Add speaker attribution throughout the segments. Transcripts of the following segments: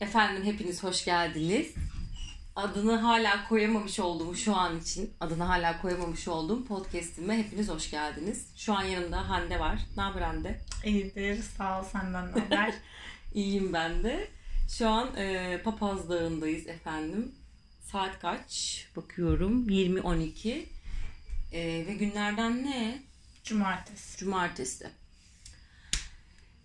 Speaker 1: Efendim hepiniz hoş geldiniz. Adını hala koyamamış olduğum şu an için adını hala koyamamış olduğum podcast'ime hepiniz hoş geldiniz. Şu an yanımda Hande var. Ne haber Hande?
Speaker 2: İyidir sağ ol senden ne haber?
Speaker 1: İyiyim ben de. Şu an e, Papaz Dağı'ndayız efendim. Saat kaç? Bakıyorum. 20.12. E, ve günlerden ne?
Speaker 2: Cumartesi.
Speaker 1: Cumartesi.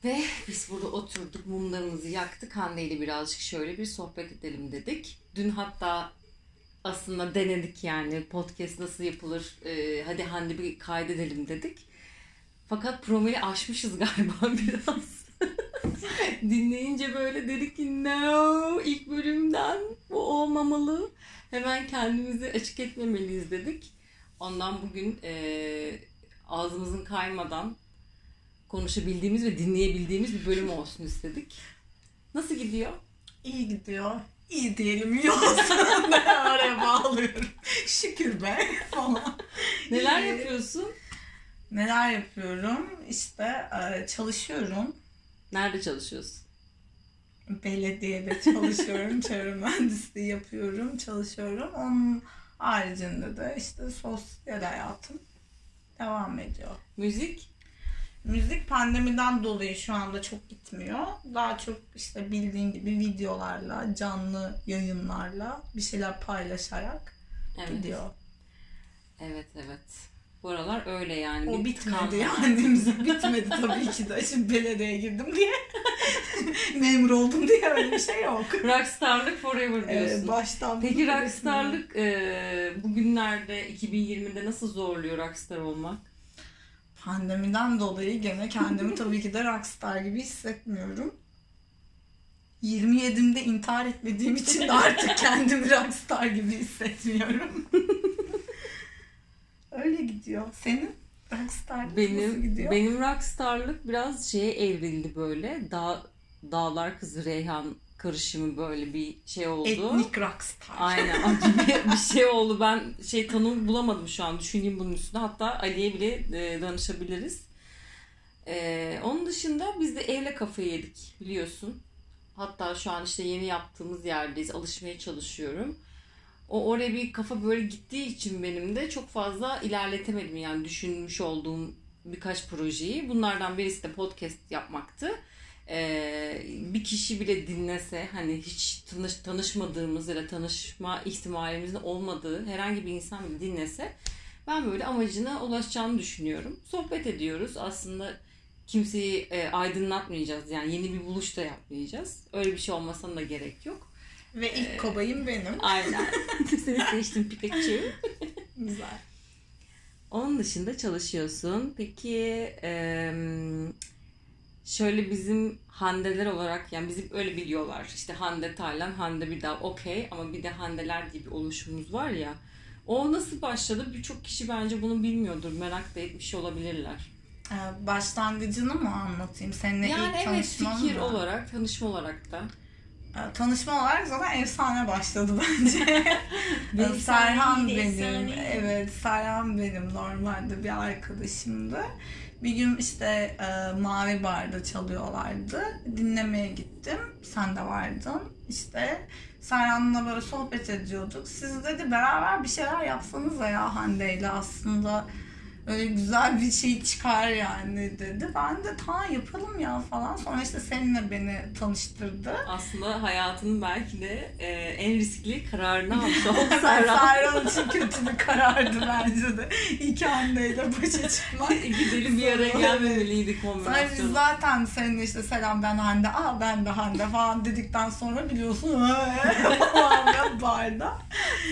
Speaker 1: Ve biz burada oturduk, mumlarımızı yaktık. Hande ile birazcık şöyle bir sohbet edelim dedik. Dün hatta aslında denedik yani podcast nasıl yapılır, e, hadi Hande bir kaydedelim dedik. Fakat promili aşmışız galiba biraz. Dinleyince böyle dedik ki no ilk bölümden bu olmamalı. Hemen kendimizi açık etmemeliyiz dedik. Ondan bugün e, ağzımızın kaymadan konuşabildiğimiz ve dinleyebildiğimiz bir bölüm olsun istedik. Nasıl gidiyor?
Speaker 2: İyi gidiyor. İyi diyelim iyi olsun. ben araya bağlıyorum. Şükür be falan.
Speaker 1: Neler
Speaker 2: İyi.
Speaker 1: yapıyorsun?
Speaker 2: Neler yapıyorum? İşte e, çalışıyorum.
Speaker 1: Nerede çalışıyorsun?
Speaker 2: Belediyede çalışıyorum. Çevre mühendisliği yapıyorum. Çalışıyorum. Onun haricinde de işte sosyal hayatım devam ediyor.
Speaker 1: Müzik?
Speaker 2: Müzik pandemiden dolayı şu anda çok gitmiyor. Daha çok işte bildiğin gibi videolarla, canlı yayınlarla bir şeyler paylaşarak
Speaker 1: Evet.
Speaker 2: gidiyor.
Speaker 1: Evet evet. Bu aralar öyle yani.
Speaker 2: O
Speaker 1: Bir
Speaker 2: bitmedi yani müzik bitmedi tabii ki de. Şimdi belediyeye girdim diye memur oldum diye öyle bir şey yok.
Speaker 1: Rockstarlık forever diyorsun.
Speaker 2: Ee, baştan
Speaker 1: Peki rockstarlık e, bugünlerde 2020'de nasıl zorluyor rockstar olmak?
Speaker 2: Pandemiden dolayı gene kendimi tabii ki de rockstar gibi hissetmiyorum. 27'imde intihar etmediğim için de artık kendimi rockstar gibi hissetmiyorum. Öyle gidiyor. Senin rockstar nasıl
Speaker 1: Benim
Speaker 2: gidiyor?
Speaker 1: benim rockstarlık biraz şeye evrildi böyle. Dağ, dağlar kızı Reyhan karışımı böyle bir şey oldu.
Speaker 2: Etnik rockstar.
Speaker 1: Aynen bir, bir şey oldu. Ben şey tanım bulamadım şu an. Düşüneyim bunun üstüne. Hatta Ali'ye bile e, danışabiliriz. E, onun dışında biz de evle kafayı yedik biliyorsun. Hatta şu an işte yeni yaptığımız yerdeyiz. Alışmaya çalışıyorum. O oraya bir kafa böyle gittiği için benim de çok fazla ilerletemedim yani düşünmüş olduğum birkaç projeyi. Bunlardan birisi de podcast yapmaktı. Ee, bir kişi bile dinlese hani hiç tanış, tanışmadığımız ya da tanışma ihtimalimizin olmadığı herhangi bir insan bile dinlese ben böyle amacına ulaşacağını düşünüyorum. Sohbet ediyoruz. Aslında kimseyi e, aydınlatmayacağız. Yani yeni bir buluş da yapmayacağız. Öyle bir şey olmasına da gerek yok.
Speaker 2: Ve ilk kobayım benim.
Speaker 1: Aynen. Seni seçtim Pikachu.
Speaker 2: Güzel.
Speaker 1: Onun dışında çalışıyorsun. Peki em, şöyle bizim Handeler olarak yani bizi öyle biliyorlar. İşte Hande Taylan, Hande bir daha okey ama bir de Handeler gibi oluşumuz var ya. O nasıl başladı? Birçok kişi bence bunu bilmiyordur. Merak da etmiş olabilirler.
Speaker 2: Ee, başlangıcını mı anlatayım? Seninle
Speaker 1: Yani
Speaker 2: ilk
Speaker 1: evet
Speaker 2: tanışmam
Speaker 1: fikir
Speaker 2: mı?
Speaker 1: olarak, tanışma olarak da.
Speaker 2: Ee, Tanışma olarak zaten efsane başladı bence.
Speaker 1: Benim
Speaker 2: Serhan benim.
Speaker 1: efsaneydi.
Speaker 2: Evet Serhan benim normalde bir arkadaşımdı. Bir gün işte e, Mavi Bar'da çalıyorlardı. Dinlemeye gittim. Sen de vardın. İşte Serhan'la böyle sohbet ediyorduk. Siz dedi beraber bir şeyler yapsanıza ya Hande ile aslında öyle güzel bir şey çıkar yani dedi. Ben de ta yapalım ya falan. Sonra işte seninle beni tanıştırdı.
Speaker 1: Aslında hayatının belki de e, en riskli kararını
Speaker 2: Ben
Speaker 1: Serhan.
Speaker 2: Serhan için kötü bir karardı bence de. İki anneyle başa çıkmak.
Speaker 1: Gidelim bir araya gelmemeliydik
Speaker 2: Sonra biz
Speaker 1: kombinasyonu.
Speaker 2: zaten senin işte selam ben Hande, aa ben de Hande falan dedikten sonra biliyorsun falan ya barda.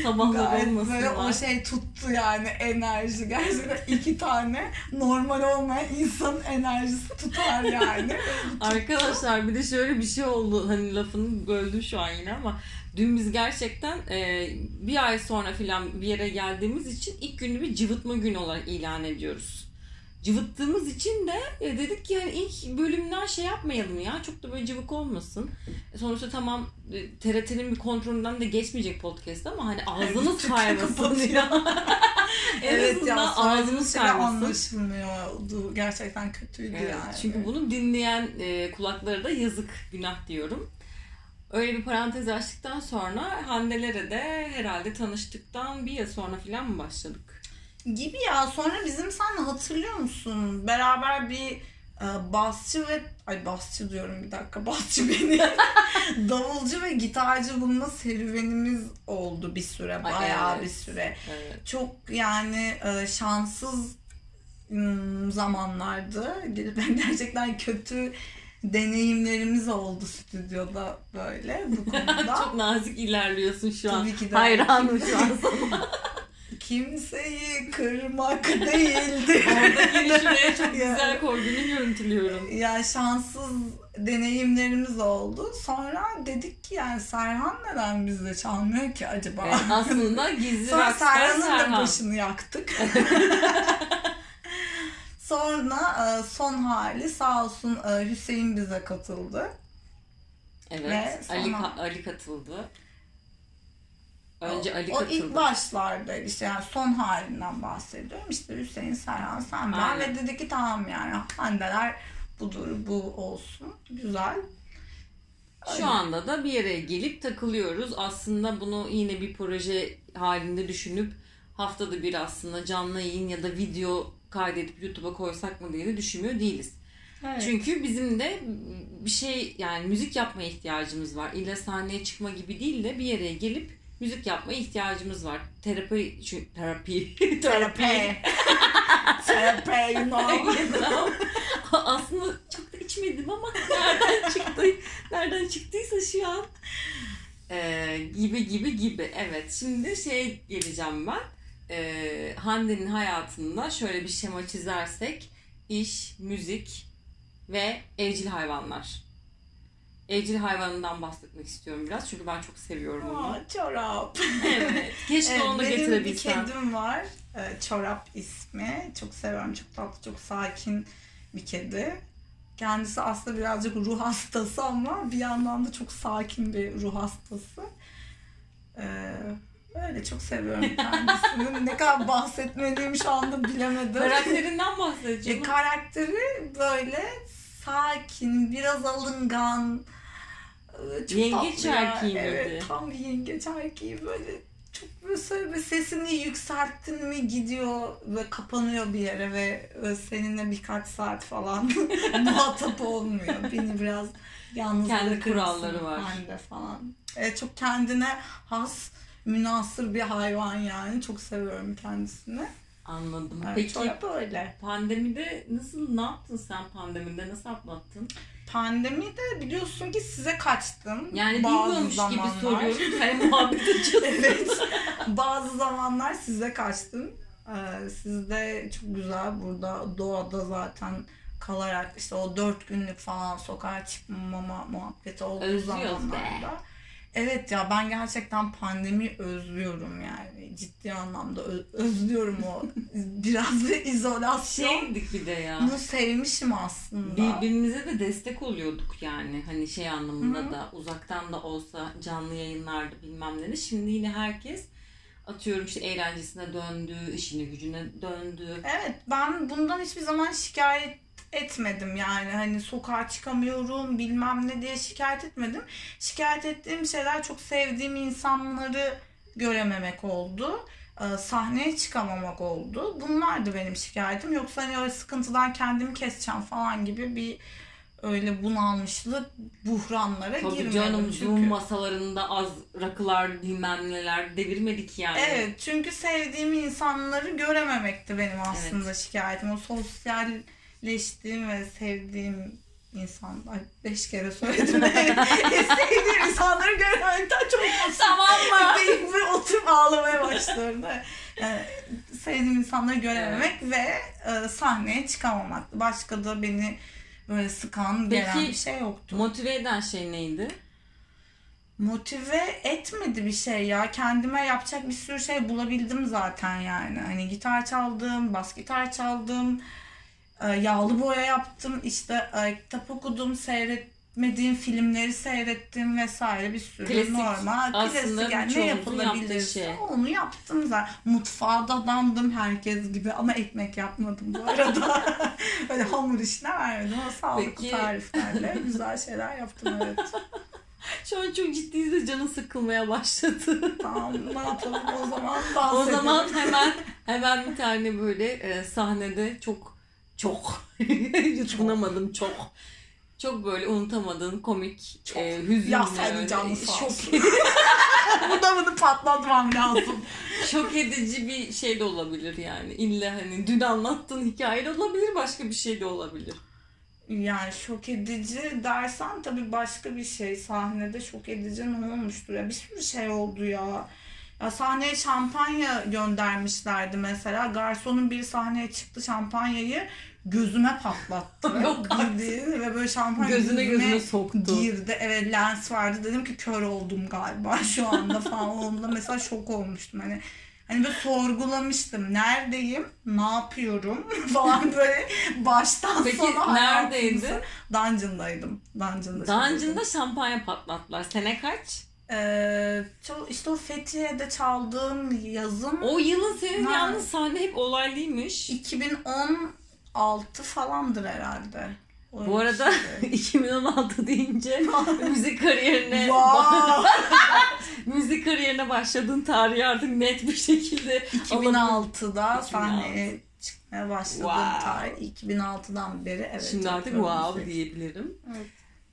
Speaker 1: Sabahlar
Speaker 2: Gayet böyle o
Speaker 1: olmasın.
Speaker 2: şey tuttu yani enerji. Gerçekten iki tane normal olmayan insanın enerjisi tutar yani.
Speaker 1: Arkadaşlar bir de şöyle bir şey oldu. Hani lafını böldüm şu an yine ama dün biz gerçekten e, bir ay sonra filan bir yere geldiğimiz için ilk günü bir cıvıtma günü olarak ilan ediyoruz. Cıvıttığımız için de e, dedik ki hani ilk bölümden şey yapmayalım ya. Çok da böyle cıvık olmasın. Sonuçta tamam e, TRT'nin bir kontrolünden de geçmeyecek podcast ama hani ağzınız
Speaker 2: Türkçe
Speaker 1: kaymasın ya.
Speaker 2: evet ya
Speaker 1: ağzınız
Speaker 2: anlaşılmıyordu. Gerçekten kötüydü
Speaker 1: Evet,
Speaker 2: yani.
Speaker 1: Çünkü bunu dinleyen e, kulaklara da yazık, günah diyorum. Öyle bir parantez açtıktan sonra Hande'lere de herhalde tanıştıktan bir yıl sonra falan mı başladık?
Speaker 2: Gibi ya. Sonra bizim sen hatırlıyor musun? Beraber bir e, basçı ve ay basçı diyorum bir dakika basçı beni davulcu ve gitarcı bulma serüvenimiz oldu bir süre
Speaker 1: Ay,
Speaker 2: bayağı
Speaker 1: evet.
Speaker 2: bir süre
Speaker 1: Evet.
Speaker 2: çok yani e, şanssız ım, zamanlardı ben gerçekten kötü deneyimlerimiz oldu stüdyoda böyle bu konuda
Speaker 1: Çok nazik ilerliyorsun şu an.
Speaker 2: Tabii ki de.
Speaker 1: Hayranım şu an sana.
Speaker 2: Kimseyi kırmak değildi
Speaker 1: Oradaki şuraya çok güzel koyduğunu görüntülüyorum.
Speaker 2: ya şanssız deneyimlerimiz oldu. Sonra dedik ki yani Serhan neden bizde çalmıyor ki acaba?
Speaker 1: Evet, aslında gizli
Speaker 2: Sonra Serhan'ın da
Speaker 1: Serhan.
Speaker 2: başını yaktık. Sonra e, son hali sağ olsun e, Hüseyin bize katıldı.
Speaker 1: Evet.
Speaker 2: Ve
Speaker 1: Ali,
Speaker 2: sonra-
Speaker 1: Ali katıldı. Önce
Speaker 2: o,
Speaker 1: Ali
Speaker 2: o
Speaker 1: katıldı.
Speaker 2: ilk başlarda işte yani son halinden bahsediyorum. İşte Hüseyin, Serhan, sen ben ve dedi ki tamam yani Handeler budur bu olsun. Güzel.
Speaker 1: Şu anda da bir yere gelip takılıyoruz. Aslında bunu yine bir proje halinde düşünüp haftada bir aslında canlı yayın ya da video kaydedip YouTube'a koysak mı diye de düşünmüyor değiliz.
Speaker 2: Evet.
Speaker 1: Çünkü bizim de bir şey yani müzik yapmaya ihtiyacımız var. İlla sahneye çıkma gibi değil de bir yere gelip müzik yapmaya ihtiyacımız var. Terapi, çünkü terapi,
Speaker 2: Terapi. Terapi, you know.
Speaker 1: Aslında çok da içmedim ama nereden çıktı? Nereden çıktıysa şu an. Ee, gibi gibi gibi. Evet. Şimdi şey geleceğim ben. Ee, Hande'nin hayatında şöyle bir şema çizersek iş, müzik ve evcil hayvanlar. Evcil hayvanından bahsetmek istiyorum biraz çünkü ben çok seviyorum onu.
Speaker 2: Aa, çorap.
Speaker 1: evet. Keşke
Speaker 2: Evet,
Speaker 1: onu da
Speaker 2: benim bir
Speaker 1: getirebilsem.
Speaker 2: kedim var. Ee, Çorap ismi. Çok seviyorum. Çok tatlı, çok sakin bir kedi. Kendisi aslında birazcık ruh hastası ama bir yandan da çok sakin bir ruh hastası. Ee, öyle çok seviyorum kendisini. ne kadar bahsetmeliyim şu anda bilemedim.
Speaker 1: Karakterinden
Speaker 2: E,
Speaker 1: bahsedeceğim.
Speaker 2: karakteri böyle sakin, biraz alıngan. Çok
Speaker 1: Yengeç
Speaker 2: tatlı ya.
Speaker 1: miydi?
Speaker 2: Evet, tam bir yengeç erkeği böyle çok böyle sesini yükselttin mi gidiyor ve kapanıyor bir yere ve e, seninle birkaç saat falan muhatap olmuyor. Beni biraz yalnız
Speaker 1: Kendi kuralları var.
Speaker 2: halde falan. E, çok kendine has münasır bir hayvan yani. Çok seviyorum kendisini.
Speaker 1: Anladım.
Speaker 2: Evet,
Speaker 1: Peki
Speaker 2: çorap öyle.
Speaker 1: pandemide nasıl ne yaptın sen pandemide nasıl atlattın?
Speaker 2: Pandemide biliyorsun ki size kaçtım.
Speaker 1: Yani bilmiyormuş
Speaker 2: zamanlar.
Speaker 1: gibi soruyorum. Hani muhabbet açıldı.
Speaker 2: evet. Bazı zamanlar size kaçtım. Ee, siz de çok güzel burada doğada zaten kalarak işte o dört günlük falan sokağa çıkmama muhabbeti olduğu
Speaker 1: Özlüyoruz be.
Speaker 2: Evet ya ben gerçekten pandemi özlüyorum yani ciddi anlamda özlüyorum o biraz da izolasyon.
Speaker 1: Şeydik bir de ya.
Speaker 2: Bunu sevmişim aslında.
Speaker 1: Birbirimize de destek oluyorduk yani. Hani şey anlamında
Speaker 2: Hı hı.
Speaker 1: da uzaktan da olsa canlı yayınlarda bilmem ne. de. Şimdi yine herkes atıyorum işte eğlencesine döndü, işine gücüne döndü.
Speaker 2: Evet ben bundan hiçbir zaman şikayet etmedim yani hani sokağa çıkamıyorum bilmem ne diye şikayet etmedim. Şikayet ettiğim şeyler çok sevdiğim insanları görememek oldu. Ee, Sahneye çıkamamak oldu. Bunlardı benim şikayetim. Yoksa hani öyle sıkıntıdan kendimi keseceğim falan gibi bir öyle bunalmışlık buhranlara
Speaker 1: Tabii
Speaker 2: girmedim.
Speaker 1: canım
Speaker 2: Çünkü-
Speaker 1: Zoom masalarında az rakılar bilmem neler devirmedik yani.
Speaker 2: Evet çünkü sevdiğim insanları görememekti benim aslında şikayetim. O sosyalleştiğim ve sevdiğim insan, ay beş kere söyledim. sevdiğim insanları görememekten çok mutsuzum.
Speaker 1: Tamam mı?
Speaker 2: Ve, ve oturup ağlamaya başlıyorum. Yani, sevdiğim insanları görememek ve e, sahneye çıkamamak. Başka da beni böyle sıkan, gelen
Speaker 1: Peki,
Speaker 2: bir şey yoktu.
Speaker 1: Motive eden şey neydi?
Speaker 2: motive etmedi bir şey ya. Kendime yapacak bir sürü şey bulabildim zaten yani. Hani gitar çaldım, bas gitar çaldım, yağlı boya yaptım, işte e, kitap okudum, seyretmediğim filmleri seyrettim vesaire bir sürü
Speaker 1: Klasik.
Speaker 2: normal klasik yani ne yapılabilirse
Speaker 1: şey.
Speaker 2: onu yaptım zaten. Mutfağa dadandım herkes gibi ama ekmek yapmadım bu arada. Öyle hamur işine vermedim ama sağlıklı
Speaker 1: Peki.
Speaker 2: tariflerle güzel şeyler yaptım evet.
Speaker 1: Şu an çok ciddiyiz de canın sıkılmaya başladı.
Speaker 2: Tamam ne yapalım o zaman dans
Speaker 1: o zaman hemen hemen bir tane böyle e, sahnede çok çok yutunamadım çok çok böyle unutamadığın komik
Speaker 2: Çok.
Speaker 1: e, hüzünlü
Speaker 2: Ya sen canın sağ
Speaker 1: şok,
Speaker 2: olsun. Bu da bunu patlatmam lazım.
Speaker 1: şok edici bir şey de olabilir yani. İlla hani dün anlattığın hikaye de olabilir başka bir şey de olabilir.
Speaker 2: Yani şok edici dersen tabii başka bir şey. Sahnede şok edici ne olmuştur ya? Bir sürü şey oldu ya. Ya sahneye şampanya göndermişlerdi mesela. Garsonun bir sahneye çıktı şampanyayı gözüme patlattı.
Speaker 1: Yok.
Speaker 2: Bildiğin ve böyle şampanya
Speaker 1: Gözüne gözüne soktu.
Speaker 2: girdi. Evet lens vardı. Dedim ki kör oldum galiba şu anda falan. Onda mesela şok olmuştum. Hani Hani böyle sorgulamıştım. Neredeyim? Ne yapıyorum? falan böyle baştan
Speaker 1: Peki,
Speaker 2: sona hayatımızı- Dungeon'daydım. Dungeon'da.
Speaker 1: Dungeon'da şampanya patlattılar. Sene kaç?
Speaker 2: Ee, işte o Fethiye'de çaldığım yazım
Speaker 1: O yılın senin
Speaker 2: Ha.
Speaker 1: yalnız sahne hep olaylıymış.
Speaker 2: 2016 falandır herhalde. O
Speaker 1: Bu arada
Speaker 2: işte.
Speaker 1: 2016 deyince müzik kariyerine
Speaker 2: Wow!
Speaker 1: müzik kariyerine başladığın tarihi artık net bir şekilde
Speaker 2: 2006'da sahneye çıkmaya başladığım
Speaker 1: Wow.
Speaker 2: tarih 2006'dan beri evet.
Speaker 1: Şimdi artık wow
Speaker 2: müzik.
Speaker 1: diyebilirim.
Speaker 2: Evet.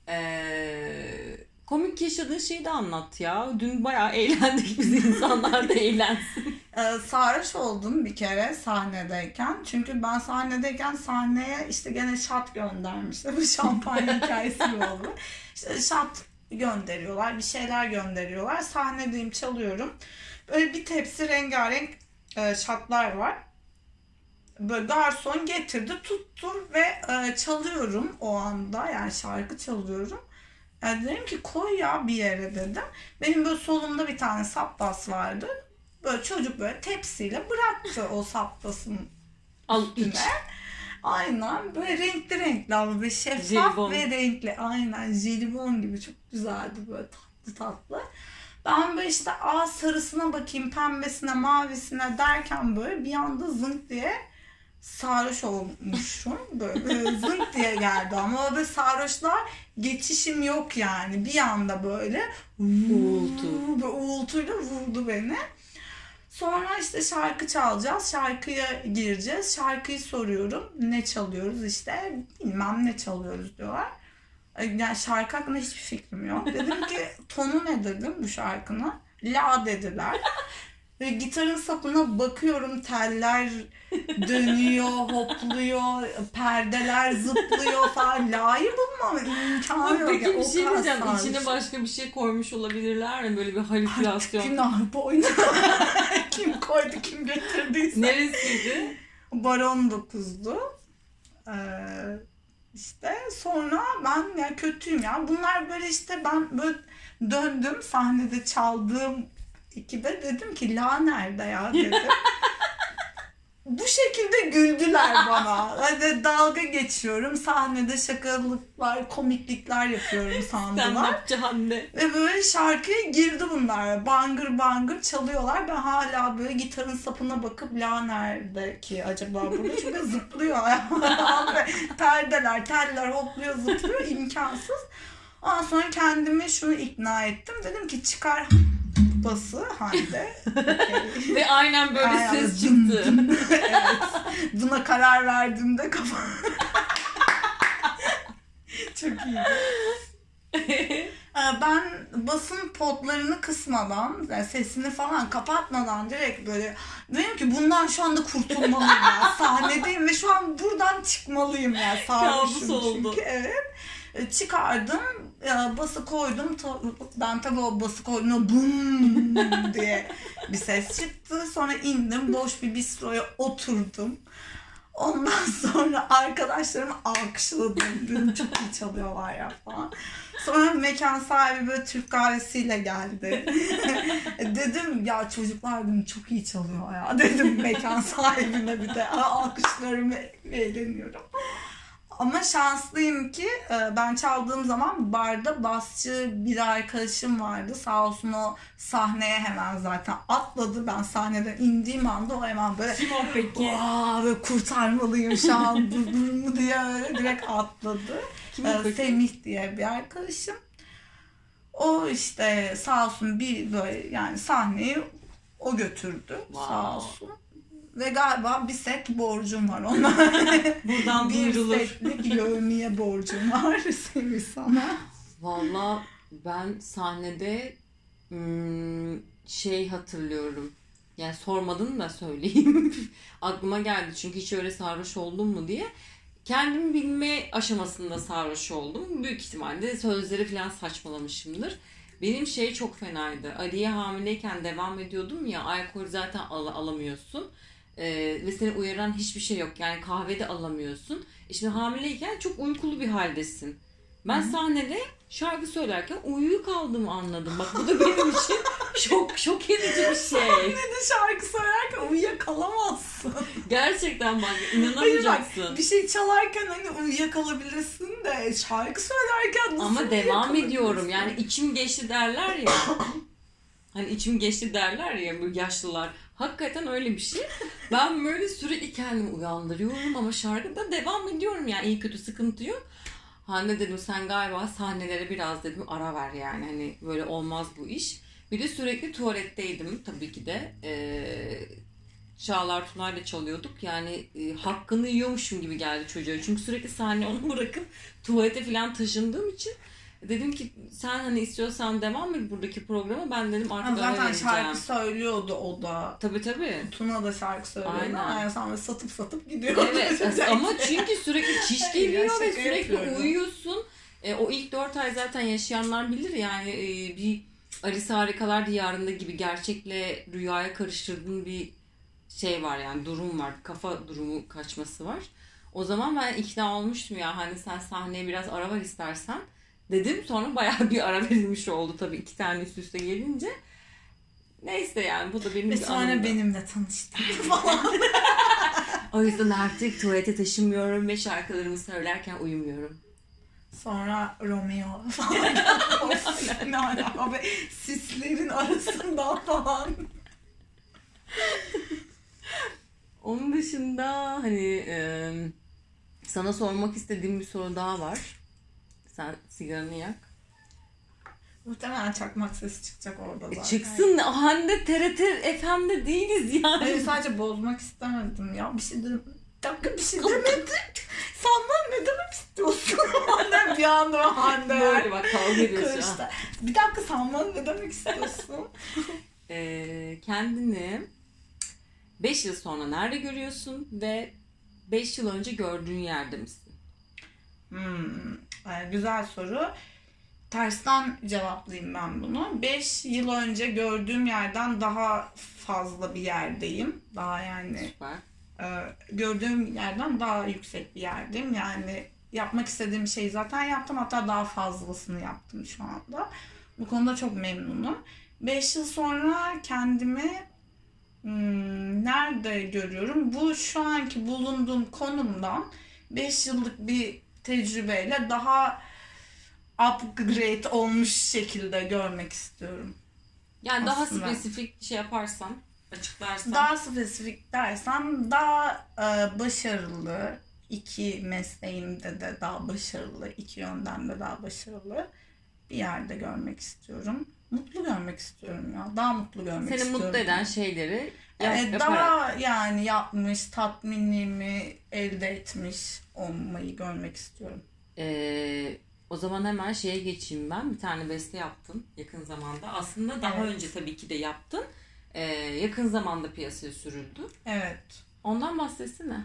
Speaker 1: Ee, komik yaşadığın şeyi de anlat ya. Dün bayağı eğlendik biz insanlar da eğlensin.
Speaker 2: Ee, sarhoş oldum bir kere sahnedeyken. Çünkü ben sahnedeyken sahneye işte gene şat göndermişler. Bu şampanya hikayesi gibi oldu. İşte şat gönderiyorlar, bir şeyler gönderiyorlar. Sahnedeyim, çalıyorum. Böyle bir tepsi rengarenk e, şatlar var. Böyle garson getirdi, tuttu ve e, çalıyorum o anda. Yani şarkı çalıyorum. Yani dedim ki koy ya bir yere dedim. Benim böyle solumda bir tane sapbas vardı. Böyle çocuk böyle tepsiyle bıraktı o sapbasın
Speaker 1: Al iç.
Speaker 2: üstüne. Aynen böyle renkli renkli ama böyle şeffaf
Speaker 1: Jelibon.
Speaker 2: ve renkli. Aynen jelibon gibi çok güzeldi böyle tatlı tatlı. Ben böyle işte a sarısına bakayım pembesine mavisine derken böyle bir anda zınk diye sarhoş olmuşum. Böyle, böyle zınk diye geldi ama böyle sarhoşlar geçişim yok yani. Bir anda böyle
Speaker 1: Uğultu.
Speaker 2: böyle uğultuyla vurdu beni. Sonra işte şarkı çalacağız. Şarkıya gireceğiz. Şarkıyı soruyorum. Ne çalıyoruz işte bilmem ne çalıyoruz diyorlar. Yani şarkı hakkında hiçbir fikrim yok. Dedim ki tonu ne dedim bu şarkının. La dediler. Ve gitarın sapına bakıyorum teller dönüyor, hopluyor, perdeler zıplıyor falan. La'yı bulmam imkanı yok.
Speaker 1: Peki
Speaker 2: ya.
Speaker 1: bir şey diyeceğim.
Speaker 2: sarhoş.
Speaker 1: İçine başka bir şey koymuş olabilirler mi? Böyle bir halüsinasyon.
Speaker 2: Günah boynu. kim koydu kim getirdiyse.
Speaker 1: Neresiydi?
Speaker 2: Baron 9'du. Ee, işte sonra ben ya kötüyüm ya. Bunlar böyle işte ben böyle döndüm sahnede çaldığım ekibe dedim ki la nerede ya dedim. Bu şekilde güldüler bana. Hadi dalga geçiyorum. Sahnede şakalıklar, komiklikler yapıyorum
Speaker 1: Sen
Speaker 2: sandılar.
Speaker 1: yapçı Hande.
Speaker 2: Ve böyle şarkıya girdi bunlar. Bangır bangır çalıyorlar. Ben hala böyle gitarın sapına bakıp la nerede ki acaba burada? Çünkü zıplıyor Perdeler, teller hopluyor zıplıyor. imkansız. Ondan sonra kendimi şunu ikna ettim. Dedim ki çıkar bası Hande. Okey.
Speaker 1: Ve aynen böyle
Speaker 2: Aynen,
Speaker 1: ses
Speaker 2: dın
Speaker 1: çıktı.
Speaker 2: dın. evet. Buna karar verdiğimde kafam... Çok iyi. Ee, Ben basın potlarını kısmadan, yani sesini falan kapatmadan direkt böyle dedim ki bundan şu anda kurtulmalıyım ya. Sahnedeyim ve şu an buradan çıkmalıyım ya. Sarhoşum
Speaker 1: Kabus oldu.
Speaker 2: çünkü. Evet. E, Çıkardım, e, bası koydum. Ben tabii o bası koyduğumda bum diye bir ses çıktı. Sonra indim, boş bir bistroya oturdum. Ondan sonra arkadaşlarımı alkışladım. Dedim çok iyi çalıyorlar ya falan. Sonra mekan sahibi böyle Türk kahvesiyle geldi. dedim ya çocuklar dedim çok iyi çalıyor ya. Dedim mekan sahibine bir de alkışlarımı eğleniyorum. Ama şanslıyım ki e, ben çaldığım zaman barda basçı bir arkadaşım vardı. Sağ olsun o sahneye hemen zaten atladı. Ben sahneden indiğim anda o hemen böyle
Speaker 1: Kim o peki?
Speaker 2: Böyle kurtarmalıyım şu an durumu diye öyle direkt atladı.
Speaker 1: Kim
Speaker 2: Ee? Semih diye bir arkadaşım. O işte sağ olsun bir böyle yani sahneyi o götürdü
Speaker 1: Wow.
Speaker 2: sağ olsun. Ve galiba bir set borcum var ona.
Speaker 1: Buradan
Speaker 2: bir
Speaker 1: duyurulur.
Speaker 2: setlik yövmiye borcum var Semih sana.
Speaker 1: Valla ben sahnede şey hatırlıyorum. Yani sormadın da söyleyeyim. Aklıma geldi çünkü hiç öyle sarhoş oldum mu diye. Kendimi bilme aşamasında sarhoş oldum. Büyük ihtimalle sözleri falan saçmalamışımdır. Benim şey çok fenaydı. Ali'ye hamileyken devam ediyordum ya alkol zaten al- alamıyorsun. Ee, ve seni uyaran hiçbir şey yok. Yani kahve de alamıyorsun. E şimdi hamileyken çok uykulu bir haldesin. Ben sahnede şarkı söylerken uyuyukaldığımı anladım. Bak bu da benim için şok şok edici bir şey.
Speaker 2: Ne de şarkı söylerken uyuyakalamazsın.
Speaker 1: Gerçekten bak
Speaker 2: Hayır bak
Speaker 1: inanamayacaksın.
Speaker 2: bir şey çalarken hani uyuyakalabilirsin de şarkı söylerken nasıl
Speaker 1: Ama devam ediyorum. Yani içim geçti derler ya. Hani içim geçti derler ya bu yaşlılar. Hakikaten öyle bir şey. Ben böyle sürekli kendimi uyandırıyorum ama şarkıda devam ediyorum yani iyi kötü sıkıntı yok. Hande dedim sen galiba sahnelere biraz dedim ara ver yani hani böyle olmaz bu iş. Bir de sürekli tuvaletteydim tabii ki de. Ee, Çağlar Tuna'yla çalıyorduk. Yani e, hakkını yiyormuşum gibi geldi çocuğa. Çünkü sürekli sahne onu bırakıp tuvalete falan taşındığım için dedim ki sen hani istiyorsan devam et buradaki programa. Ben dedim
Speaker 2: Ha,
Speaker 1: artık ara
Speaker 2: zaten şarkı söylüyordu o da.
Speaker 1: Tabii tabii.
Speaker 2: Tuna da şarkı söylüyordu.
Speaker 1: Aynen.
Speaker 2: Böyle satıp satıp gidiyordu.
Speaker 1: Evet ama çünkü sürekli çiş geliyor ve sürekli
Speaker 2: yapıyorum.
Speaker 1: uyuyorsun. E, o ilk dört ay zaten yaşayanlar bilir yani e, bir Alice Harikalar Diyarında gibi gerçekle rüyaya karıştırdığın bir şey var yani durum var. Kafa durumu kaçması var. O zaman ben ikna olmuştum ya hani sen sahneye biraz ara ver istersen dedim. Sonra bayağı bir ara verilmiş oldu tabii iki tane üst üste gelince. Neyse yani bu da benim
Speaker 2: Ve
Speaker 1: bir
Speaker 2: sonra
Speaker 1: anımdı.
Speaker 2: benimle tanıştırdı falan.
Speaker 1: O yüzden artık tuvalete taşınmıyorum ve şarkılarımı söylerken uyumuyorum.
Speaker 2: Sonra Romeo falan. Of, ne alaka be. Sislerin arasından falan.
Speaker 1: Onun dışında hani e, sana sormak istediğim bir soru daha var. Sen sigaranı yak.
Speaker 2: Muhtemelen çakmak sesi çıkacak orada
Speaker 1: E,
Speaker 2: zaten.
Speaker 1: çıksın. Hande TRT FM'de değiliz yani.
Speaker 2: Hayır sadece bozmak istemedim ya. Bir şey dedim. Dakika bir şey demedim. Senden ne demek istiyorsun? Annem bir anda Hande.
Speaker 1: Böyle bak kavga an.
Speaker 2: Karıştı. Bir dakika sen bana ne demek istiyorsun?
Speaker 1: E, kendini 5 yıl sonra nerede görüyorsun ve 5 yıl önce gördüğün yerde misin?
Speaker 2: Hmm, e, güzel soru. Tersten cevaplayayım ben bunu. 5 yıl önce gördüğüm yerden daha fazla bir yerdeyim. Daha yani
Speaker 1: Süper.
Speaker 2: e, gördüğüm yerden daha yüksek bir yerdeyim. Yani yapmak istediğim şeyi zaten yaptım. Hatta daha fazlasını yaptım şu anda. Bu konuda çok memnunum. 5 yıl sonra kendimi hmm, nerede görüyorum? Bu şu anki bulunduğum konumdan 5 yıllık bir tecrübeyle daha upgrade olmuş şekilde görmek istiyorum.
Speaker 1: Yani daha
Speaker 2: Aslında.
Speaker 1: spesifik şey yaparsan, açıklarsan.
Speaker 2: Daha spesifik dersem daha e, başarılı iki mesleğimde de daha başarılı, iki yönden de daha başarılı bir yerde görmek istiyorum. Mutlu görmek istiyorum ya. Daha mutlu görmek
Speaker 1: Seni
Speaker 2: istiyorum.
Speaker 1: mutlu eden şeyleri yap-
Speaker 2: E, daha yani yapmış, tatminliğimi elde etmiş olmayı görmek istiyorum.
Speaker 1: Ee, o zaman hemen şeye geçeyim ben. Bir tane beste yaptın yakın zamanda. Aslında daha
Speaker 2: Evet.
Speaker 1: önce tabii ki de yaptın. Ee, yakın zamanda piyasaya sürüldü.
Speaker 2: Evet.
Speaker 1: Ondan bahsetsene.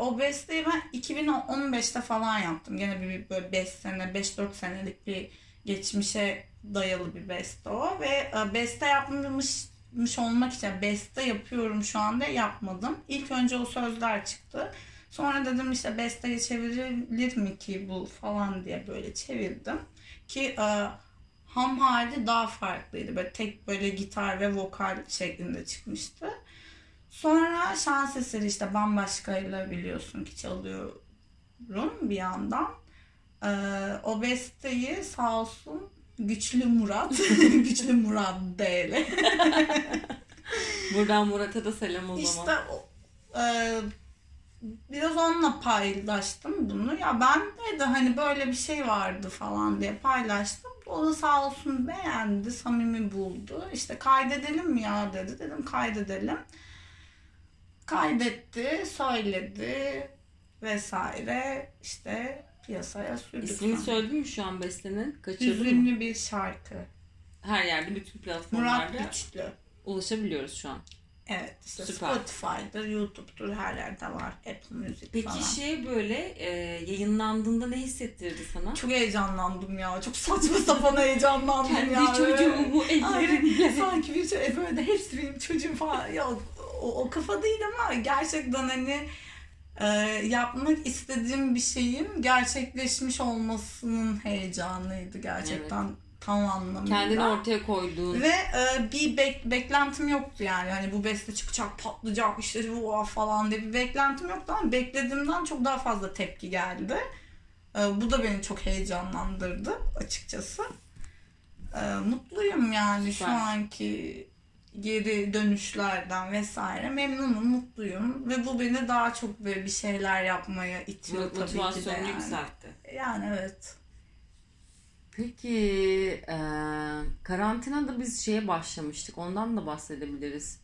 Speaker 2: O besteyi ben 2015'te falan yaptım. Gene bir böyle 5 sene, 5-4 senelik bir geçmişe dayalı bir beste o. Ve e, beste yapmış olmak için beste yapıyorum şu anda yapmadım. İlk önce o sözler çıktı. Sonra dedim işte besteye çevrilir mi ki bu falan diye böyle çevirdim. Ki e, ham hali daha farklıydı. Böyle tek böyle gitar ve vokal şeklinde çıkmıştı. Sonra şans eseri işte bambaşkayla biliyorsun ki çalıyorum bir yandan. Ee, o besteyi sağ olsun Güçlü Murat, Güçlü Murat DL.
Speaker 1: Buradan Murat'a da selam o zaman.
Speaker 2: işte e, biraz onunla paylaştım bunu. Ya ben de hani böyle bir şey vardı falan diye paylaştım. O da sağ olsun beğendi, samimi buldu. İşte kaydedelim mi ya dedi. Dedim kaydedelim. Kaydetti, söyledi vesaire. İşte piyasaya sürdük.
Speaker 1: İsmini söyledin mi şu an bestenin? Kaçırdın mı?
Speaker 2: Hüzünlü bir şarkı.
Speaker 1: Her yerde bütün
Speaker 2: Murat
Speaker 1: platformlarda
Speaker 2: Güçlü.
Speaker 1: ulaşabiliyoruz şu an.
Speaker 2: Evet işte
Speaker 1: Süper.
Speaker 2: Spotify'dır, YouTube'dur her yerde var. Apple Music
Speaker 1: Peki
Speaker 2: falan.
Speaker 1: şey böyle e, yayınlandığında ne hissettirdi sana?
Speaker 2: Çok heyecanlandım ya. Çok saçma sapan heyecanlandım
Speaker 1: Kendi
Speaker 2: ya.
Speaker 1: çocuğumu
Speaker 2: Aynen.
Speaker 1: ellerimle.
Speaker 2: Sanki bir şey böyle de hepsi benim çocuğum falan. Ya o, o kafa değil ama gerçekten hani e, yapmak istediğim bir şeyin gerçekleşmiş olmasının heyecanıydı gerçekten tam anlamıyla.
Speaker 1: Kendini ortaya koyduğun.
Speaker 2: Ve e, bir bek- beklentim yoktu yani. Hani bu beste çıkacak, patlayacak işte bu falan diye bir beklentim yoktu ama beklediğimden çok daha fazla tepki geldi. E, bu da beni çok heyecanlandırdı açıkçası. E, mutluyum yani şu
Speaker 1: Süper.
Speaker 2: anki geri dönüşlerden vesaire. Memnunum, mutluyum ve bu beni daha çok böyle bir şeyler yapmaya itiyor tabii ki de yani.
Speaker 1: yükseltti.
Speaker 2: Yani evet.
Speaker 1: Peki e, karantinada biz şeye başlamıştık. Ondan da bahsedebiliriz.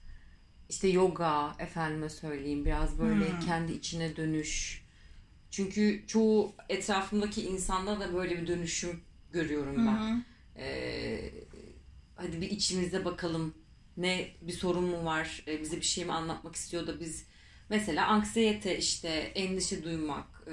Speaker 1: İşte yoga, efendime söyleyeyim biraz böyle
Speaker 2: Hmm.
Speaker 1: kendi içine dönüş. Çünkü çoğu etrafımdaki insanda da böyle bir dönüşüm görüyorum ben.
Speaker 2: Hı.
Speaker 1: Ee, hadi bir içimizde bakalım ne bir sorun mu var Ee, bize bir şey mi anlatmak istiyor da biz mesela anksiyete işte endişe duymak e,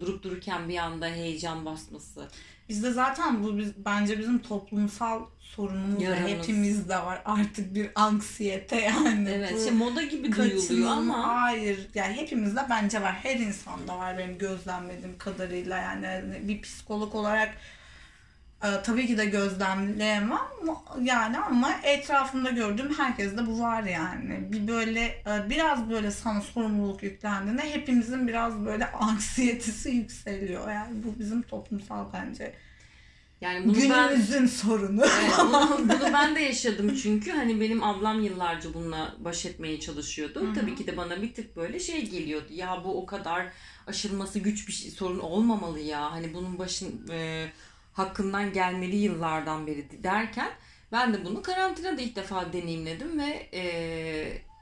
Speaker 1: durup dururken bir anda heyecan basması
Speaker 2: Bizde zaten bu biz, bence bizim toplumsal sorunumuz
Speaker 1: Yaramız.
Speaker 2: hepimizde var artık bir anksiyete yani.
Speaker 1: evet
Speaker 2: Bu
Speaker 1: şey moda gibi duyuluyor ama
Speaker 2: Hayır yani hepimizde bence var. Her insanda var benim gözlemlediğim kadarıyla yani Hani bir psikolog olarak e, tabii ki de gözlemleyemem yani ama etrafımda gördüğüm herkeste bu var yani. Bir böyle e, biraz böyle sana sorumluluk yüklendiğinde hepimizin biraz böyle anksiyetesi yükseliyor. Yani bu bizim toplumsal bence
Speaker 1: yani bunu ben
Speaker 2: günümüzün sorunu.
Speaker 1: Evet, bunu, bunu ben de yaşadım çünkü hani benim ablam yıllarca bununla baş etmeye çalışıyordu.
Speaker 2: Hı hı.
Speaker 1: Tabii ki de bana bir tık böyle şey geliyordu. Ya bu o kadar aşılması güç bir şey- sorun olmamalı ya. Hani bunun başın e, hakkından gelmeli yıllardan beri derken ben de bunu karantinada ilk defa deneyimledim ve e,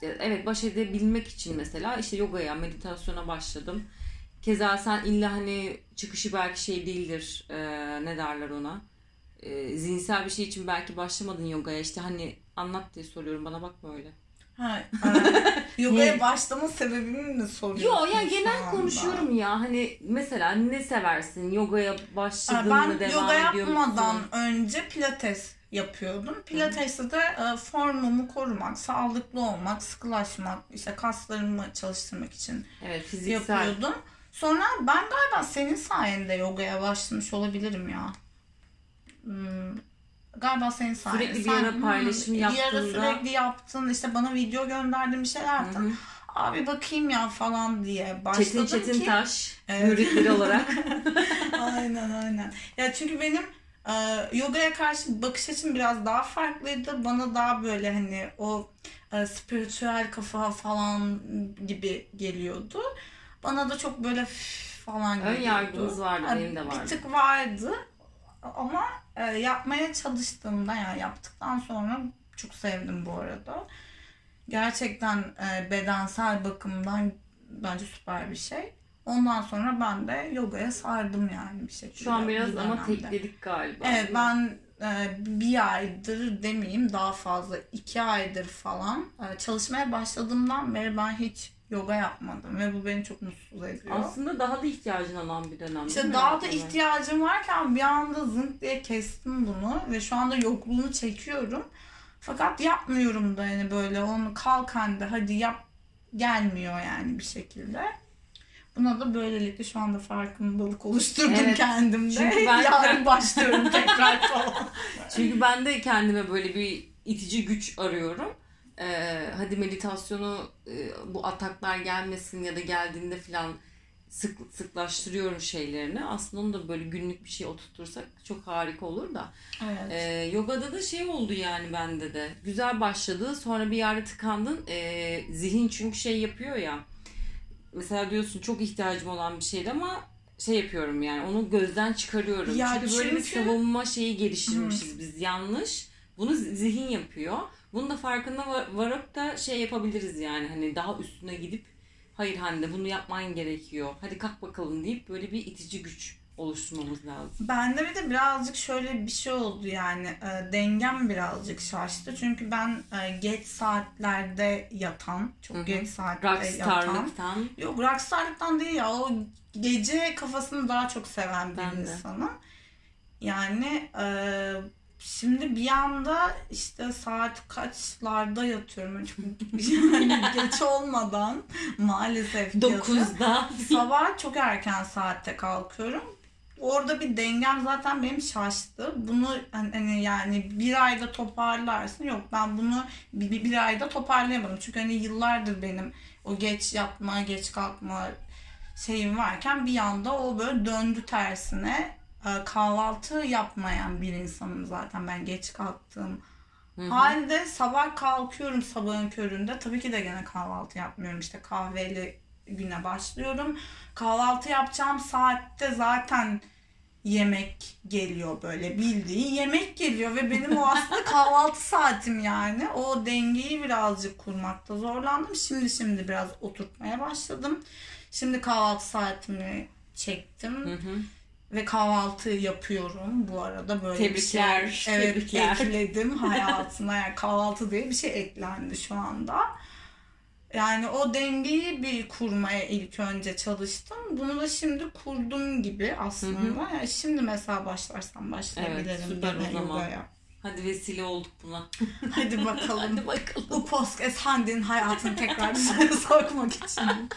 Speaker 1: evet baş edebilmek için mesela işte yogaya, meditasyona başladım. Keza sen illa hani çıkışı belki şey değildir. e, ne derler ona? e, zihinsel bir şey için belki başlamadın yogaya işte hani anlat diye soruyorum bana bakma öyle.
Speaker 2: Ha, e, yogaya başlama sebebimi mi soruyorsun?
Speaker 1: Yo yani
Speaker 2: şu
Speaker 1: genel konuşuyorum ya hani mesela ne seversin yogaya başladın
Speaker 2: ben
Speaker 1: mı devam
Speaker 2: yoga yapmadan
Speaker 1: musun?
Speaker 2: önce pilates yapıyordum. Pilates'te de e, formumu korumak, sağlıklı olmak, sıkılaşmak, işte kaslarımı çalıştırmak için
Speaker 1: Evet fiziksel.
Speaker 2: yapıyordum. Sonra ben galiba senin sayende yogaya başlamış olabilirim ya. Hmm, galiba senin sayende.
Speaker 1: Sürekli bir ara paylaşım
Speaker 2: Bir ara
Speaker 1: yaptığında-
Speaker 2: sürekli yaptın. işte bana video gönderdin bir şeyler
Speaker 1: Hı
Speaker 2: yaptın.
Speaker 1: hı.
Speaker 2: Abi bakayım ya falan diye başladım
Speaker 1: Çetin Çetin
Speaker 2: ki.
Speaker 1: Taş
Speaker 2: Evet.
Speaker 1: müritleri olarak.
Speaker 2: aynen aynen. Ya çünkü benim e, yogaya karşı bakış açım biraz daha farklıydı. Bana daha böyle hani o e, spiritüel kafa falan gibi geliyordu. Bana da çok böyle "Üf" falan
Speaker 1: Ön
Speaker 2: geliyordu.
Speaker 1: yargınız vardı,
Speaker 2: Ha,
Speaker 1: benim de vardı.
Speaker 2: Bir tık vardı. Ama e, yapmaya çalıştığımda yani yaptıktan sonra çok sevdim bu arada. Gerçekten e, bedensel bakımdan bence süper bir şey. Ondan sonra ben de yogaya sardım yani bir şekilde.
Speaker 1: Şu an biraz
Speaker 2: bu
Speaker 1: ama tekledik galiba.
Speaker 2: Evet ben e, bir aydır demeyeyim daha fazla iki aydır falan e, çalışmaya başladığımdan beri ben hiç yoga yapmadım ve bu beni çok mutsuz ediyor.
Speaker 1: Aslında daha da ihtiyacın olan bir dönem.
Speaker 2: İşte daha da ihtiyacım varken bir anda zınk diye kestim bunu ve şu anda yokluğunu çekiyorum. Fakat yapmıyorum da yani böyle onu kalk hadi hadi yap gelmiyor yani bir şekilde. Buna da böylelikle şu anda farkındalık oluşturdum
Speaker 1: Evet.
Speaker 2: kendimde.
Speaker 1: Çünkü ben-
Speaker 2: Yarın başlıyorum tekrar falan.
Speaker 1: Çünkü ben de kendime böyle bir itici güç arıyorum. Ee, hadi meditasyonu e, bu ataklar gelmesin ya da geldiğinde falan sık sıklaştırıyorum şeylerini. Aslında onu da böyle günlük bir şey oturtursak çok harika olur da.
Speaker 2: Evet.
Speaker 1: Ee, yogada da şey oldu yani bende de. Güzel başladı. Sonra bir yerde tıkandın. Ee, zihin çünkü şey yapıyor ya. mesela diyorsun çok ihtiyacım olan bir şeydi ama şey yapıyorum yani onu gözden çıkarıyorum.
Speaker 2: Ya
Speaker 1: çünkü, böyle bir
Speaker 2: çünkü-
Speaker 1: savunma şeyi geliştirmişiz biz yanlış. Bunu zihin yapıyor. Bunun da farkında var- varıp da şey yapabiliriz yani hani daha üstüne gidip hayır Hande bunu yapman gerekiyor. Hadi kalk bakalım deyip böyle bir itici güç oluşturmamız lazım.
Speaker 2: Bende bir de birazcık şöyle bir şey oldu yani e, dengem birazcık şaştı. Çünkü ben e, geç saatlerde yatan, çok
Speaker 1: Hı hı.
Speaker 2: geç saatte yatan. Yok rockstarlıktan değil ya o gece kafasını daha çok seven bir
Speaker 1: Ben de.
Speaker 2: insanım. Yani e, şimdi bir anda işte saat kaçlarda yatıyorum. Çok, yani geç olmadan maalesef ki yatıyorum.
Speaker 1: 9'da
Speaker 2: Sabah çok erken saatte kalkıyorum. Orada bir dengem zaten benim şaştı. Bunu hani hani yani bir ayda toparlarsın. Yok ben bunu bir, bir, bir ayda toparlayamadım. Çünkü hani yıllardır benim o geç yatma, geç kalkma şeyim varken bir anda o böyle döndü tersine. Ee, Kahvaltı yapmayan bir insanım zaten ben geç
Speaker 1: hı.
Speaker 2: halde sabah kalkıyorum sabahın köründe. Tabii ki de gene kahvaltı yapmıyorum. İşte kahveyle güne başlıyorum. Kahvaltı yapacağım saatte zaten yemek geliyor böyle bildiğin yemek geliyor ve benim o aslında kahvaltı saatim yani. O dengeyi birazcık kurmakta zorlandım. Şimdi şimdi biraz oturtmaya başladım. Şimdi kahvaltı saatimi çektim
Speaker 1: Hı hı.
Speaker 2: Ve kahvaltı yapıyorum bu arada böyle
Speaker 1: Tebrikler,
Speaker 2: bir şey. Evet,
Speaker 1: tebrikler.
Speaker 2: ekledim hayatıma yani kahvaltı diye bir şey eklendi şu anda. Yani o dengeyi bir kurmaya ilk önce çalıştım. Bunu da şimdi kurdum gibi aslında. Yani şimdi mesela başlarsam başlayabilirim
Speaker 1: Evet, süper o zaman.
Speaker 2: yogaya.
Speaker 1: Hadi vesile olduk buna.
Speaker 2: Hadi bakalım.
Speaker 1: Hadi bakalım.
Speaker 2: Bu podcast Hande'nin hayatını tekrar düzene sokmak için.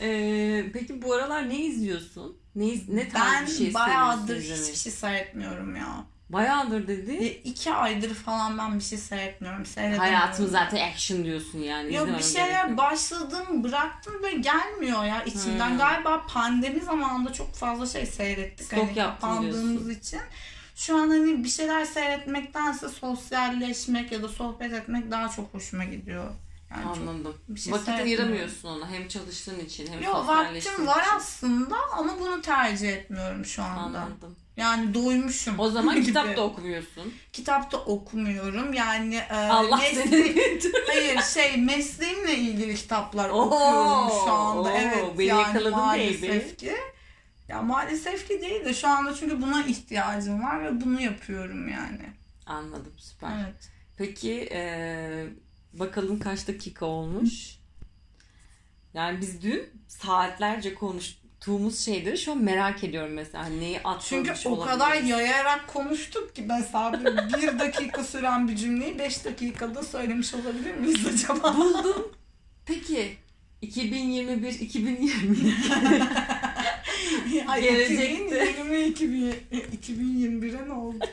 Speaker 1: Ee, peki bu aralar ne izliyorsun? Ne, ne tarz
Speaker 2: Ben
Speaker 1: bir şey
Speaker 2: bayağıdır hiçbir şey seyretmiyorum ya.
Speaker 1: Bayağıdır dedi.
Speaker 2: E, iki aydır falan ben bir şey seyretmiyorum. Seyredemiyorum.
Speaker 1: Hayatım zaten action diyorsun yani.
Speaker 2: Yok bir şeyler
Speaker 1: gerekiyor.
Speaker 2: başladım bıraktım ve gelmiyor ya içimden.
Speaker 1: Hmm.
Speaker 2: Galiba pandemi zamanında çok fazla şey seyrettik.
Speaker 1: Stok
Speaker 2: hani kapandığımız
Speaker 1: diyorsun.
Speaker 2: için. Şu an hani bir şeyler seyretmektense sosyalleşmek ya da sohbet etmek daha çok hoşuma gidiyor. Yani
Speaker 1: Anladım.
Speaker 2: bir şey
Speaker 1: Vakit ayıramıyorsun ona. Hem çalıştığın için hem
Speaker 2: Yok
Speaker 1: sosyalleştiğin
Speaker 2: vaktim var
Speaker 1: için.
Speaker 2: aslında ama bunu tercih etmiyorum şu anda.
Speaker 1: Anladım.
Speaker 2: Yani doymuşum.
Speaker 1: O zaman
Speaker 2: gibi.
Speaker 1: kitap da okumuyorsun.
Speaker 2: Kitap da okumuyorum. Yani e,
Speaker 1: Allah seni.
Speaker 2: Hayır şey mesleğimle ilgili kitaplar
Speaker 1: Oo,
Speaker 2: okuyorum şu anda.
Speaker 1: oo,
Speaker 2: evet
Speaker 1: beni
Speaker 2: yani
Speaker 1: yakaladın
Speaker 2: maalesef ki. Ya maalesef ki değil de şu anda çünkü buna ihtiyacım var ve bunu yapıyorum yani.
Speaker 1: Anladım süper.
Speaker 2: Evet.
Speaker 1: Peki eee, bakalım kaç dakika olmuş? Yani biz dün saatlerce konuştuğumuz şeyleri şu an merak ediyorum mesela. Neyi atlamış
Speaker 2: Çünkü o kadar yayarak konuştuk ki mesela bir, bir dakika süren bir cümleyi beş dakikada söylemiş olabilir miyiz acaba?
Speaker 1: Buldum. Peki 2021 2020
Speaker 2: Ay,
Speaker 1: Gelecekte.
Speaker 2: 2020 2021'e ne oldu?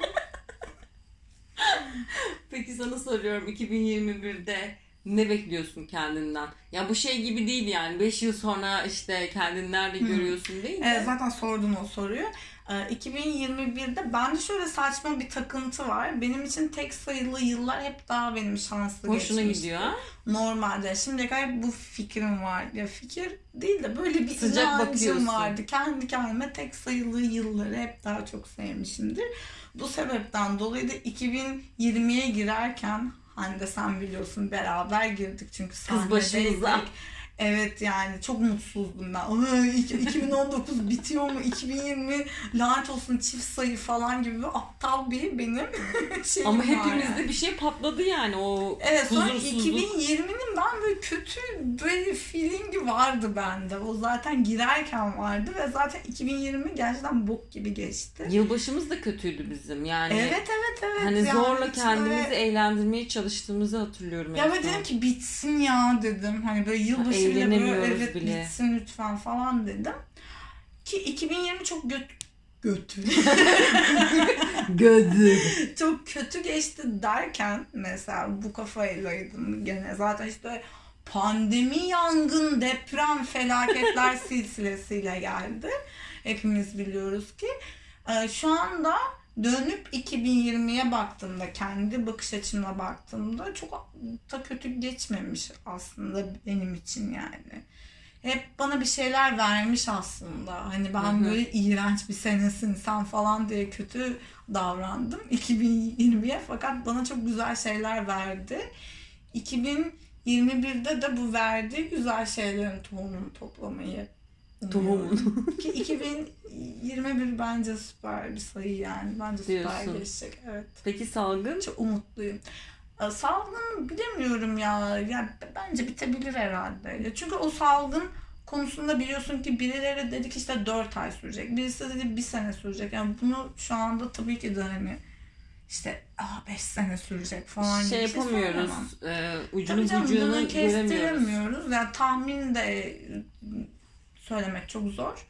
Speaker 1: Peki sana soruyorum 2021'de ne bekliyorsun kendinden? Ya bu şey gibi değil yani 5 yıl sonra işte kendini nerede görüyorsun değil de.
Speaker 2: Evet, zaten sordun o soruyu. Ee, 2021'de bende şöyle saçma bir takıntı var. Benim için tek sayılı yıllar hep daha benim şanslı
Speaker 1: Hoşuna
Speaker 2: geçmişti.
Speaker 1: gidiyor?
Speaker 2: Normalde. Şimdiye kadar bu fikrim var. Ya fikir değil de böyle bir
Speaker 1: Sıcak
Speaker 2: inancım
Speaker 1: bakıyorsun.
Speaker 2: vardı. Kendi kendime tek sayılı yılları hep daha çok sevmişimdir. Bu sebepten dolayı da 2020'ye girerken Hande sen biliyorsun beraber girdik çünkü
Speaker 1: Kız başımıza.
Speaker 2: Evet yani çok mutsuzdum ben. Aa, iki- 2019 bitiyor mu? 2020 lanet olsun çift sayı falan gibi bir aptal bir benim şeyim
Speaker 1: Ama hepimizde
Speaker 2: yani.
Speaker 1: bir şey patladı yani o
Speaker 2: Evet sonra
Speaker 1: huzursuzluk.
Speaker 2: 2020'nin ben böyle kötü böyle feelingi vardı bende. O zaten girerken vardı ve zaten 2020 gerçekten bok gibi geçti.
Speaker 1: Yılbaşımız da kötüydü bizim yani.
Speaker 2: Evet evet evet.
Speaker 1: Hani
Speaker 2: yani
Speaker 1: zorla kendimizi
Speaker 2: böyle-
Speaker 1: eğlendirmeye çalıştığımızı hatırlıyorum.
Speaker 2: Ya
Speaker 1: en
Speaker 2: böyle
Speaker 1: son.
Speaker 2: dedim ki bitsin ya dedim. Hani böyle yılbaşı
Speaker 1: eğlenemiyoruz
Speaker 2: evet
Speaker 1: bile.
Speaker 2: bitsin lütfen falan dedim. Ki 2020 çok göt götü.
Speaker 1: Gödü.
Speaker 2: çok kötü geçti derken mesela bu kafaylaydım gene zaten işte pandemi, yangın, deprem, felaketler silsilesiyle geldi. Hepimiz biliyoruz ki. Ee, şu anda dönüp 2020'ye baktığımda, kendi bakış açımla baktığımda çok da kötü geçmemiş aslında benim için yani. hep bana bir şeyler vermiş aslında. Hani ben
Speaker 1: Hı hı.
Speaker 2: böyle iğrenç bir senesin sen falan diye kötü davrandım 2020'ye fakat bana çok güzel şeyler verdi. 2021'de de bu verdiği güzel şeylerin tohumunu toplamayı
Speaker 1: Tohumunu.
Speaker 2: Ki 2021 bence süper bir sayı yani. Bence süper
Speaker 1: Diyorsun.
Speaker 2: geçecek. Evet.
Speaker 1: Peki salgın?
Speaker 2: Çok umutluyum. Ee, Salgın bilemiyorum ya. Yani bence bitebilir herhalde. Ya Çünkü o salgın konusunda biliyorsun ki birileri dedi ki işte 4 ay sürecek. Birisi dedi bir sene sürecek. Yani bunu şu anda tabii ki de hani işte 5 sene sürecek falan gibi
Speaker 1: şey
Speaker 2: bir
Speaker 1: yapamıyoruz.
Speaker 2: söyleyemem.
Speaker 1: E, ucunu
Speaker 2: Tabii canım
Speaker 1: bucağını
Speaker 2: bunu
Speaker 1: göremiyoruz.
Speaker 2: kestiremiyoruz. Yani tahmin de söylemek çok zor.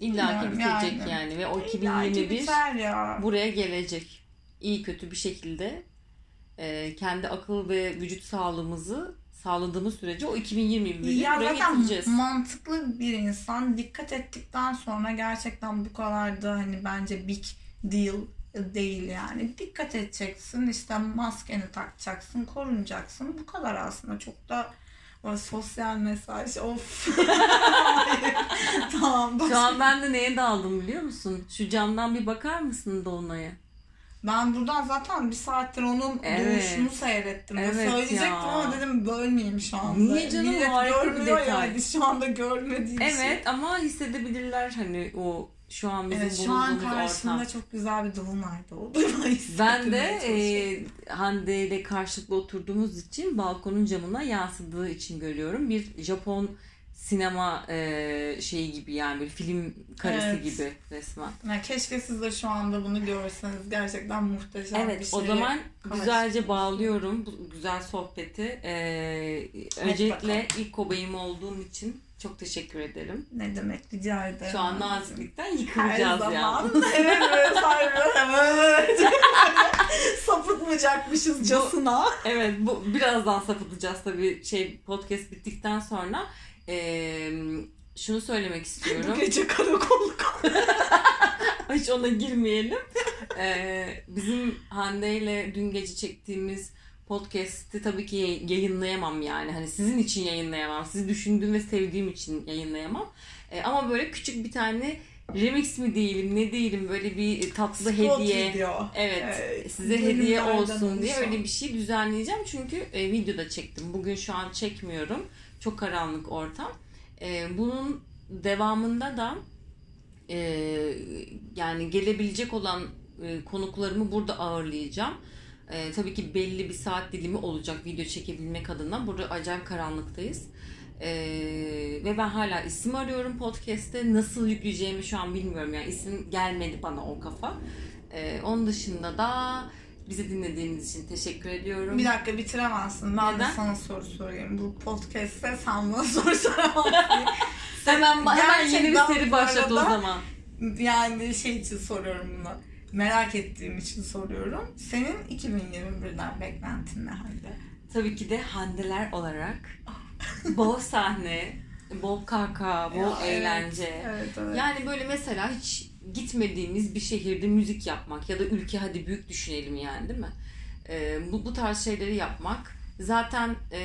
Speaker 1: İlla ki bitecek
Speaker 2: yani.
Speaker 1: yani. ve o
Speaker 2: İlla ki
Speaker 1: 2021
Speaker 2: biter ya.
Speaker 1: buraya gelecek. İyi kötü bir şekilde e, kendi akıl ve vücut sağlığımızı sağladığımız sürece o 2021'i
Speaker 2: Ya
Speaker 1: buraya
Speaker 2: zaten
Speaker 1: getireceğiz.
Speaker 2: mantıklı bir insan dikkat ettikten sonra gerçekten bu kadar da hani bence big deal değil yani. Dikkat edeceksin işte maskeni takacaksın, korunacaksın. Bu kadar aslında çok da o sosyal mesaj of. Tamam.
Speaker 1: Şu
Speaker 2: başka-
Speaker 1: an ben de neye daldım biliyor musun? Şu camdan bir bakar mısın Dolunay'a?
Speaker 2: Ben buradan zaten bir saattir onun
Speaker 1: Evet.
Speaker 2: doğuşunu seyrettim.
Speaker 1: Evet
Speaker 2: Söyleyecektim
Speaker 1: ya.
Speaker 2: ama dedim bölmeyeyim şu anda.
Speaker 1: Niye canım?
Speaker 2: Millet
Speaker 1: Harika bir
Speaker 2: görmüyor
Speaker 1: detay.
Speaker 2: yani şu anda görmediği bir şey.
Speaker 1: Evet ama hissedebilirler hani o şu an bizim
Speaker 2: Evet şu an karşımda
Speaker 1: ortam.
Speaker 2: çok güzel bir dolunay doğdu.
Speaker 1: Ben de e, Hande ile karşılıklı oturduğumuz için balkonun camına yansıdığı için görüyorum. Bir Japon sinema e, şeyi gibi yani böyle film karesi
Speaker 2: Evet.
Speaker 1: gibi resmen.
Speaker 2: yani keşke siz de şu anda bunu görseniz. Gerçekten muhteşem bir
Speaker 1: Evet
Speaker 2: şey.
Speaker 1: o zaman güzelce bağlıyorum bu güzel sohbeti. E, öncelikle ilk kobayım olduğum için çok teşekkür ederim.
Speaker 2: Ne demek rica ederim.
Speaker 1: Şu an naziklikten
Speaker 2: Her
Speaker 1: yıkılacağız
Speaker 2: zaman.
Speaker 1: yani.
Speaker 2: evet evet. evet. Sapıtmayacakmışızcasına.
Speaker 1: Evet bu birazdan sapıtacağız tabii şey podcast bittikten sonra. Ee, şunu söylemek
Speaker 2: Bu
Speaker 1: istiyorum.
Speaker 2: gece karakolluk.
Speaker 1: Hiç ona girmeyelim. Ee, bizim Hande ile dün gece çektiğimiz podcast'i tabii ki yay- yayınlayamam yani. Hani sizin için yayınlayamam. Sizi düşündüğüm ve sevdiğim için yayınlayamam. Ee, ama böyle küçük bir tane remix mi değilim ne değilim böyle bir tatlı
Speaker 2: Spot
Speaker 1: hediye.
Speaker 2: video.
Speaker 1: Evet,
Speaker 2: Evet,
Speaker 1: size hediye olsun diye öyle bir şey düzenleyeceğim. Çünkü e, videoda çektim. Bugün şu an çekmiyorum. Çok karanlık ortam. E, bunun devamında da e, yani gelebilecek olan e, konuklarımı burada ağırlayacağım. E, tabii ki belli bir saat dilimi olacak video çekebilmek adına. Burada acayip karanlıktayız. E, ve ben hala isim arıyorum podcast'te. Nasıl yükleyeceğimi şu an bilmiyorum. Yani isim gelmedi bana o kafa. Ee, onun dışında da bizi dinlediğiniz için teşekkür ediyorum.
Speaker 2: Bir dakika bitiremezsin. Ben
Speaker 1: Neden?
Speaker 2: de sana soru sorayım. Bu podcast'te sen bana soru soramazsın.
Speaker 1: hemen hemen yeni bir seri başlat o zaman.
Speaker 2: Yani şey için soruyorum bunu. Merak ettiğim için soruyorum. Senin 2021'den beklentin ne halde?
Speaker 1: Tabii ki de Handeler olarak bol sahne, bol kaka, bol
Speaker 2: Ya, evet,
Speaker 1: eğlence.
Speaker 2: Evet evet.
Speaker 1: Yani böyle mesela hiç gitmediğimiz bir şehirde müzik yapmak ya da ülke hadi büyük düşünelim yani değil mi? Ee, bu, bu tarz şeyleri yapmak. Zaten e,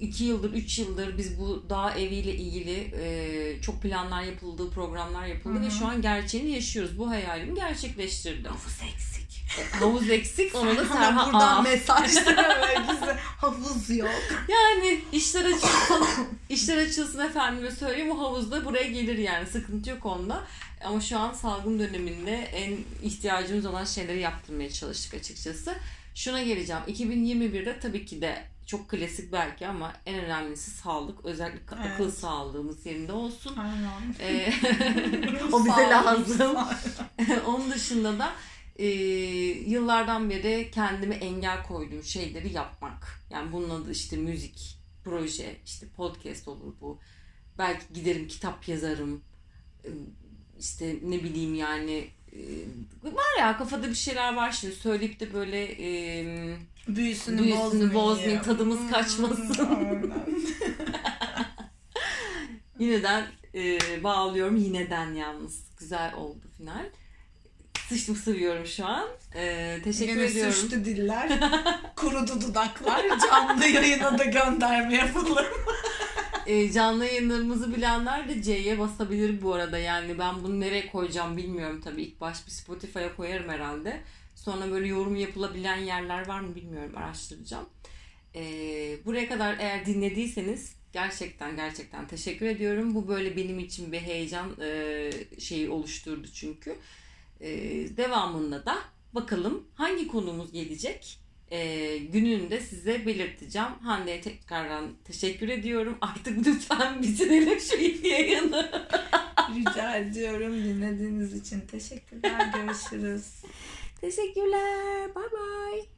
Speaker 1: iki yıldır, üç yıldır biz bu dağ eviyle ilgili e, çok planlar yapıldı, programlar yapıldı
Speaker 2: Hı
Speaker 1: ve şu an gerçeğini yaşıyoruz. Bu hayalimi gerçekleştirdim.
Speaker 2: Havuz eksik.
Speaker 1: Havuz eksik, onu da Serhan...
Speaker 2: buradan
Speaker 1: Aa.
Speaker 2: mesajlar gizli. Havuz yok.
Speaker 1: Yani işler açılsın, işler açılsın efendime söyleyeyim o havuzda buraya gelir yani sıkıntı yok onda. Ama şu an salgın döneminde en ihtiyacımız olan şeyleri yaptırmaya çalıştık açıkçası. Şuna geleceğim. 2021'de tabii ki de çok klasik belki ama en önemlisi sağlık. Özellikle
Speaker 2: Evet.
Speaker 1: akıl sağlığımız yerinde olsun.
Speaker 2: Aynen.
Speaker 1: Ee, o bize lazım. Onun dışında da e, yıllardan beri kendime engel koyduğum şeyleri yapmak. Yani bunun adı işte müzik, proje, işte podcast olur bu. Belki giderim kitap yazarım. İşte ne bileyim yani e, var ya kafada bir şeyler var şimdi söyleyip de böyle e,
Speaker 2: Büyüsünü,
Speaker 1: Büyüsünü
Speaker 2: bozmayayım.
Speaker 1: bozmayayım, tadımız
Speaker 2: Hmm,
Speaker 1: kaçmasın. yineden e, bağlıyorum yineden yalnız güzel oldu final. Sıçtım sıvıyorum şu an. E, teşekkür
Speaker 2: Yine
Speaker 1: ediyorum.
Speaker 2: sürçtü diller, kurudu dudaklar, canlı yayına da gönderme yapalım.
Speaker 1: e, canlı yayınlarımızı bilenler de C'ye basabilir bu arada. Yani ben bunu nereye koyacağım bilmiyorum tabii. İlk baş bir Spotify'a koyarım herhalde. Sonra böyle yorum yapılabilen yerler var mı bilmiyorum. Araştıracağım. E, buraya kadar eğer dinlediyseniz gerçekten gerçekten teşekkür ediyorum. Bu böyle benim için bir heyecan e, şeyi oluşturdu çünkü. E, devamında da bakalım hangi konumuz gelecek? e, gününü size belirteceğim. Hande'ye tekrardan teşekkür ediyorum. Artık lütfen bitirelim şu yayını.
Speaker 2: Rica ediyorum dinlediğiniz için. Teşekkürler. Görüşürüz.
Speaker 1: Testicular. Bye bye.